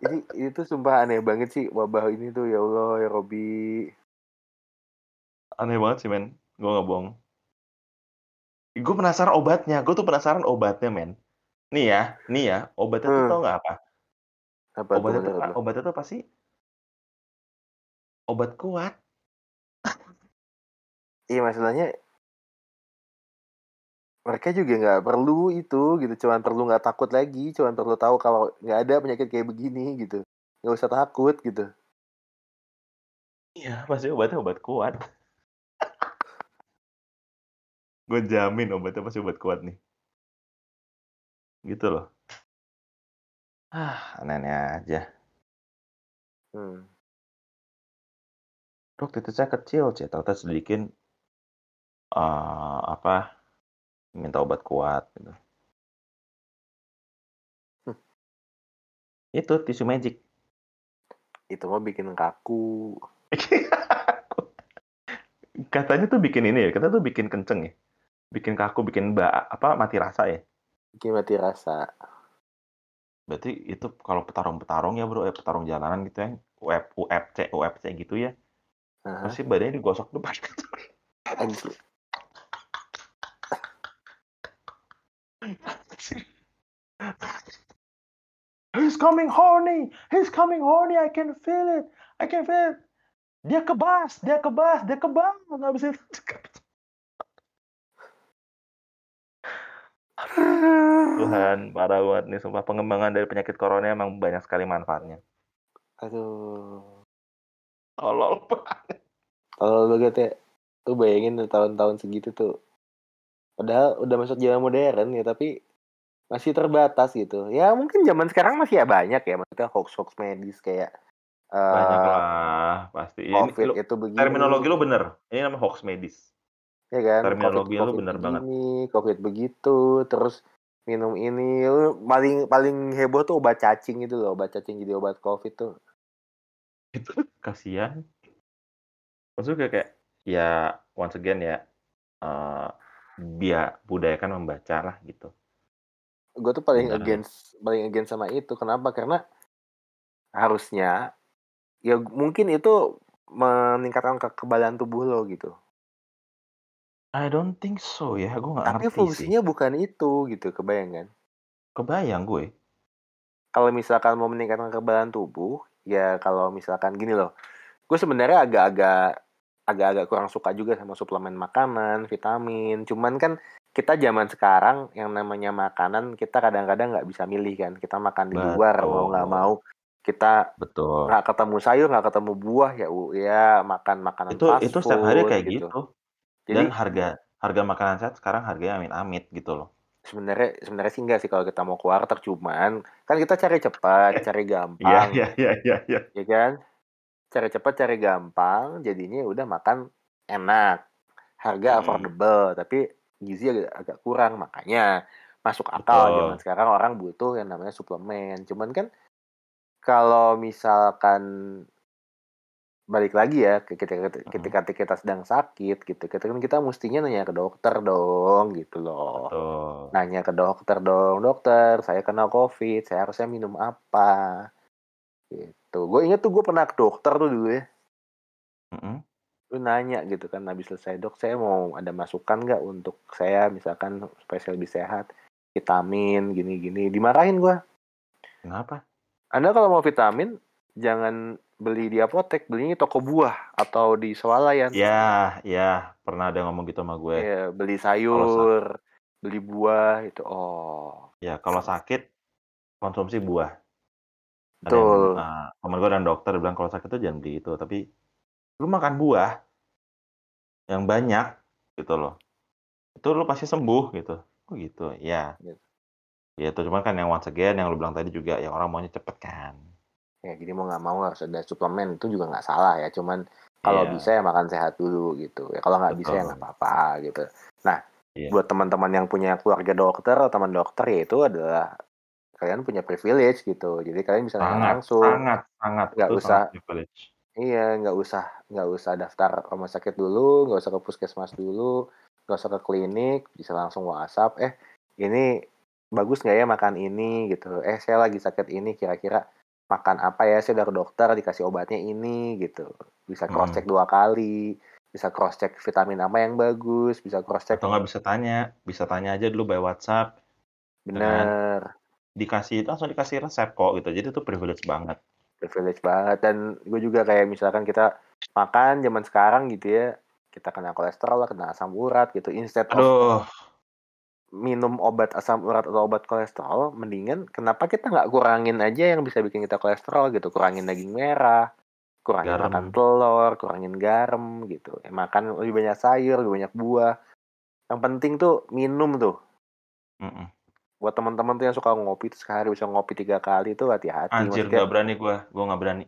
Ini itu sumpah aneh banget sih wabah ini tuh ya Allah ya Robi. Aneh banget sih men. Gue nggak bohong. Gue penasaran obatnya. Gue tuh penasaran obatnya men. Nih ya nih ya obatnya tuh Hmm. tau nggak apa apa tuh menurut lu? obatnya tuh pasti obat kuat. Iya masalahnya mereka juga nggak perlu itu gitu, cuman perlu nggak takut lagi, cuman perlu tahu kalau nggak ada penyakit kayak begini gitu, nggak usah takut gitu. iya pasti obatnya obat kuat. Gue jamin obatnya pasti obat kuat nih. Gitu loh ah aneh-aneh aja Hmm. dok titiknya kecil cek ternyata sedikit eh apa minta obat kuat gitu Hmm. itu tisu magic Itu mah bikin kaku. katanya tuh bikin ini ya katanya tuh bikin kenceng ya bikin kaku bikin ba apa mati rasa ya bikin mati rasa. Berarti itu kalau petarung-petarung ya bro eh petarung jalanan gitu ya UF, UFC UFC gitu ya Aha. pasti badannya digosok depan Anjir. He's coming horny. He's coming horny. I can feel it. I can feel it. Dia kebas, dia kebas, dia kebas. Nggak bisa. Tuhan, parah banget nih. Sumpah pengembangan dari penyakit corona emang banyak sekali manfaatnya. Aduh. Tolol banget. Kalau banget ya, lu bayangin tuh tahun-tahun segitu tuh. Padahal udah masuk zaman modern ya, tapi masih terbatas gitu. Ya mungkin zaman sekarang masih ya banyak ya, maksudnya hoax-hoax medis kayak Banyak eh lah, pasti. Ini, COVID lu, itu begini. terminologi lu bener. Ini namanya hoax medis. Ya kan terminologi lu COVID, bener COVID banget. begini, COVID begitu, terus minum ini, lu paling paling heboh tuh obat cacing itu loh, obat cacing jadi obat COVID tuh. Itu kasihan. Maksudnya kayak, ya once again ya, eh biar budayakan membaca lah gitu. Gue tuh paling Bener. against paling against sama itu. Kenapa? Karena harusnya ya mungkin itu meningkatkan kekebalan tubuh lo gitu. I don't think so ya, gue nggak Tapi ngerti sih. fungsinya bukan itu gitu, kebayang kan? Kebayang gue. Kalau misalkan mau meningkatkan kekebalan tubuh, ya kalau misalkan gini loh, gue sebenarnya agak-agak agak-agak kurang suka juga sama suplemen makanan, vitamin. Cuman kan kita zaman sekarang yang namanya makanan kita kadang-kadang nggak bisa milih kan. Kita makan di luar mau nggak Betul. mau kita Betul. nggak ketemu sayur nggak ketemu buah ya ya makan makanan Itu fast itu setiap hari kayak gitu. gitu. Jadi Dan harga harga makanan sehat sekarang harganya amit-amit gitu loh. sebenarnya sebenarnya sih enggak sih kalau kita mau ke warteg cuman kan kita cari cepat, cari Iya, gampang, iya, iya, iya, iya. ya kan? Cari cepat, cari gampang, jadinya udah makan enak, harga affordable, tapi gizi agak, agak kurang, makanya masuk akal Betul. zaman sekarang orang butuh yang namanya suplemen. Cuman kan kalau misalkan balik lagi ya ke ketika ketika kita sedang sakit gitu, kita kan kita mestinya nanya ke dokter dong gitu loh. Betul. Nanya ke dokter dong, "Dokter, saya kena Covid, saya harusnya minum apa?" Gitu. Gue inget tuh gue pernah ke dokter tuh dulu ya. Mhm. Lu nanya gitu kan habis selesai, "Dok, saya mau ada masukan nggak untuk saya misalkan supaya saya lebih sehat, vitamin gini-gini." Dimarahin gua. Kenapa? "Anda kalau mau vitamin jangan beli di apotek, belinya di toko buah atau di swalayan." Iya, iya, pernah ada ngomong gitu sama gue. Iya, beli sayur, beli buah itu. Oh. Ya, kalau sakit konsumsi buah. Betul. eee, temen gue dan dokter bilang kalau sakit tuh jangan beli itu, tapi lu makan buah yang banyak gitu loh, itu lu pasti sembuh gitu. Oh gitu, iya. Gitu. Gitu, cuman kan yang once again yang lu bilang tadi juga yang orang maunya cepet kan. Ya jadi mau nggak mau harus ada suplemen itu juga nggak salah ya, cuman kalau Iya. bisa ya makan sehat dulu gitu. Ya kalau nggak bisa ya nggak apa-apa gitu. Nah, Iya. buat teman-teman yang punya keluarga dokter atau teman dokter ya itu adalah kalian punya privilege gitu. Jadi kalian bisa Sangat, langsung. sangat, sangat, Nggak usah sangat privilege. iya, nggak usah nggak usah daftar rumah sakit dulu, nggak usah ke puskesmas dulu, nggak usah ke klinik, bisa langsung WhatsApp, "Eh, ini bagus nggak ya makan ini?" gitu. "Eh, saya lagi sakit ini, kira-kira makan apa ya? Saya udah ke dokter dikasih obatnya ini." gitu. Bisa cross check Mhm. 2 kali, bisa cross check vitamin apa yang bagus, bisa cross check Atau nggak bisa tanya, bisa tanya aja dulu by WhatsApp. Bener. Dikasih langsung dikasih resep kok gitu, jadi itu privilege banget. Privilege banget dan gue juga kayak misalkan kita makan zaman sekarang gitu ya, kita kena kolesterol lah, kena asam urat gitu, instead of Aduh. Minum obat asam urat atau obat kolesterol, mendingan kenapa kita nggak kurangin aja yang bisa bikin kita kolesterol gitu, kurangin daging merah, kurangin makan Garam. telur, kurangin garam gitu, ya makan lebih banyak sayur, lebih banyak buah. Yang penting tuh minum tuh. Mhm. Buat teman-teman tuh yang suka ngopi tuh sehari bisa ngopi 3 kali tuh hati-hati Anjir nggak berani gua, gua nggak berani.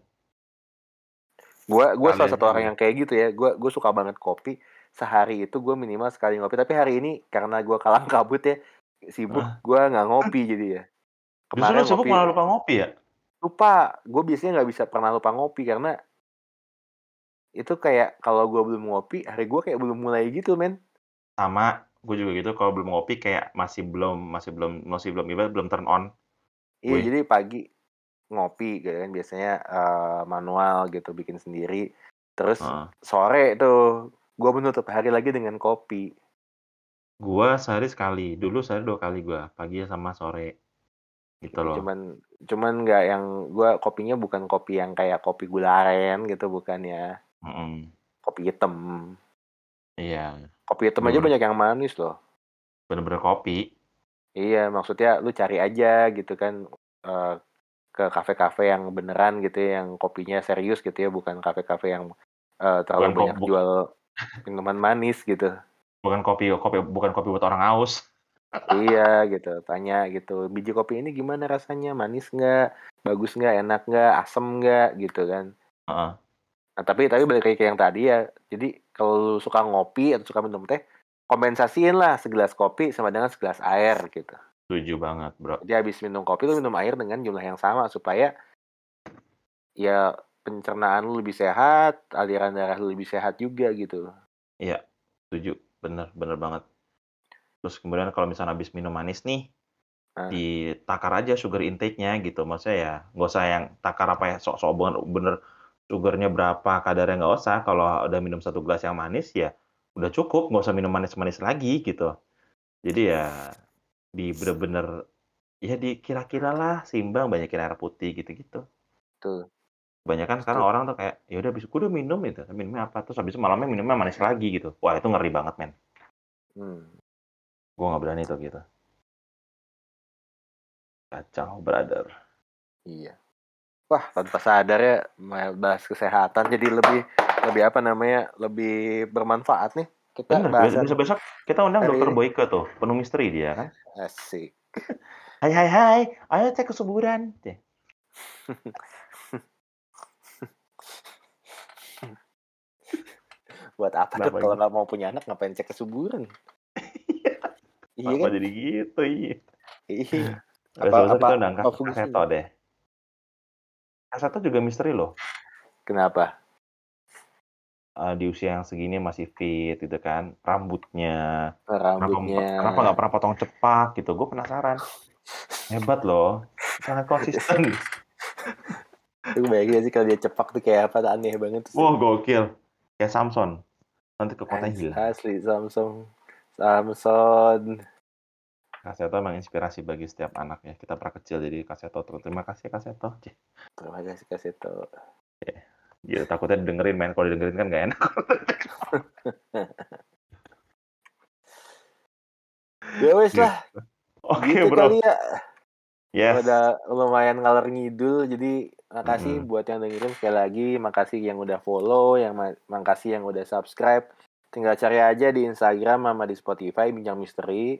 Gua gua salah satu orang yang kayak gitu ya, gua gua suka banget kopi, sehari itu gue minimal sekali ngopi, tapi hari ini karena gua kalang kabut ya, sibuk, Heeh. gua nggak ngopi jadi ya. Justru lu Kemarin sibuk ngopi malah lupa ngopi ya? lupa, gue biasanya nggak bisa pernah lupa ngopi karena itu kayak kalau gua belum ngopi, hari gua kayak belum mulai gitu, men. Sama, gue juga gitu kalau belum ngopi kayak masih belum masih belum masih belum ibarat belum turn on, Iya, gue. jadi pagi ngopi gitu kan biasanya, eee, manual gitu bikin sendiri, terus Heeh. sore tuh gua menutup hari lagi dengan kopi. Gua sehari sekali, dulu sehari 2 kali gua, pagi sama sore. Gitu loh. cuman cuman nggak yang gua kopinya bukan kopi yang kayak kopi gula aren gitu, bukan ya. Mhm. Kopi hitam. Iya. Kopi hitam aja Bener-bener banyak yang manis loh. bener-bener kopi. Iya, maksudnya lu cari aja gitu kan, eee, ke kafe-kafe yang beneran gitu ya, yang kopinya serius gitu ya, bukan kafe-kafe yang, eee, terlalu Bukan banyak jual minuman manis gitu. bukan kopi kopi bukan kopi buat orang haus. Iya gitu, tanya gitu, "Biji kopi ini gimana rasanya? Manis nggak? Bagus nggak? Enak nggak? Asem nggak?" Gitu kan. Heeh. Nah, tapi tapi balik lagi ke yang tadi ya, jadi kalau lu suka ngopi atau suka minum teh, kompensasiin lah segelas kopi sama dengan segelas air gitu. Setuju banget, Bro. Jadi habis minum kopi lu minum air dengan jumlah yang sama supaya ya pencernaan lu lebih sehat, aliran darah lu lebih sehat juga gitu. Iya, setuju, bener bener banget. Terus kemudian kalau misalnya habis minum manis nih, Nah. ditakar aja sugar intake-nya gitu, maksudnya ya nggak usah yang takar apa ya, sok-sok bener bener sugarnya berapa kadarnya, nggak usah. Kalau udah minum 1 gelas yang manis ya udah cukup, nggak usah minum manis-manis lagi gitu. Jadi ya di bener-bener ya dikira-kira lah seimbang, banyakin air putih gitu-gitu. Betul. Kebanyakan sekarang Setu orang tuh kayak, ya udah habis gue udah minum gitu, minumnya apa, terus habis itu malamnya minumnya manis lagi gitu. Wah itu ngeri banget, men. Hmm. Gue nggak berani tuh gitu. Kacau, brother. Iya. Wah, tanpa sadar ya bahas kesehatan jadi lebih lebih apa namanya, lebih bermanfaat nih. Kita Bener, bahasan besok-besok kita undang Dokter. Boyke tuh, penuh misteri dia kan. Asik. "Hai hai hai, ayo cek kesuburan." Buat apa tuh kalau gitu? nggak mau punya anak ngapain cek kesuburan? Iya kan? jadi gitu, iya. Iya. Apa apa kita undang apa Kak Kak fungsinya? Seto deh. Kaseto juga misteri loh. Kenapa? Uh, di usia yang segini masih fit gitu kan, rambutnya, Rambutnya. kenapa nggak pernah potong cepak gitu, gue penasaran. Hebat loh, sangat konsisten. Lu bayangin sih kalau dia cepak tuh kayak apa aneh banget. Wah gokil, kayak Samson, nanti kekuatannya Asli, hilang. asli Samsung. Samson. Kaseto emang inspirasi bagi setiap anak ya. Kita pernah kecil jadi Kaseto. Terima kasih Kaseto. Terima kasih kasih tuh. Gila, takutnya dengerin main kalau didengerin kan gak enak. Ya wes lah. Oke gitu bro. kali ya. Yes. Udah lumayan ngalor ngidul jadi makasih Mm-mm. buat yang dengerin sekali lagi, makasih yang udah follow, yang ma- makasih yang udah subscribe. Tinggal cari aja di Instagram sama di Spotify Bincang Misteri.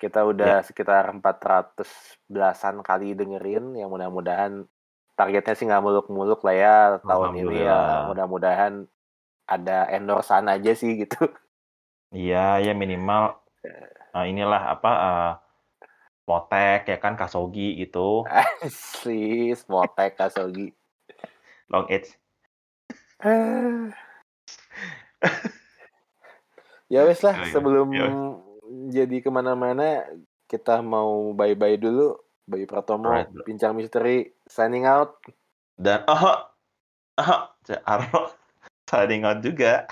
Kita udah sekitar 400 belasan kali dengerin, yang mudah-mudahan targetnya sih nggak muluk-muluk lah ya tahun ini ya. Mudah-mudahan ada endorsean aja sih gitu. Iya, ya minimal eh, inilah apa eh, Potek ya kan Kasogi gitu, Asli, Smotek, Kasogi. Long Edge. ya wes lah Oh, iya. sebelum Ya jadi ke mana-mana kita mau bye bye dulu Bayu Pratomo Alright, bro. bincang misteri signing out Dan oh, oh, Cek Arno signing out juga.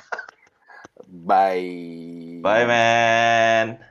bye Bye man.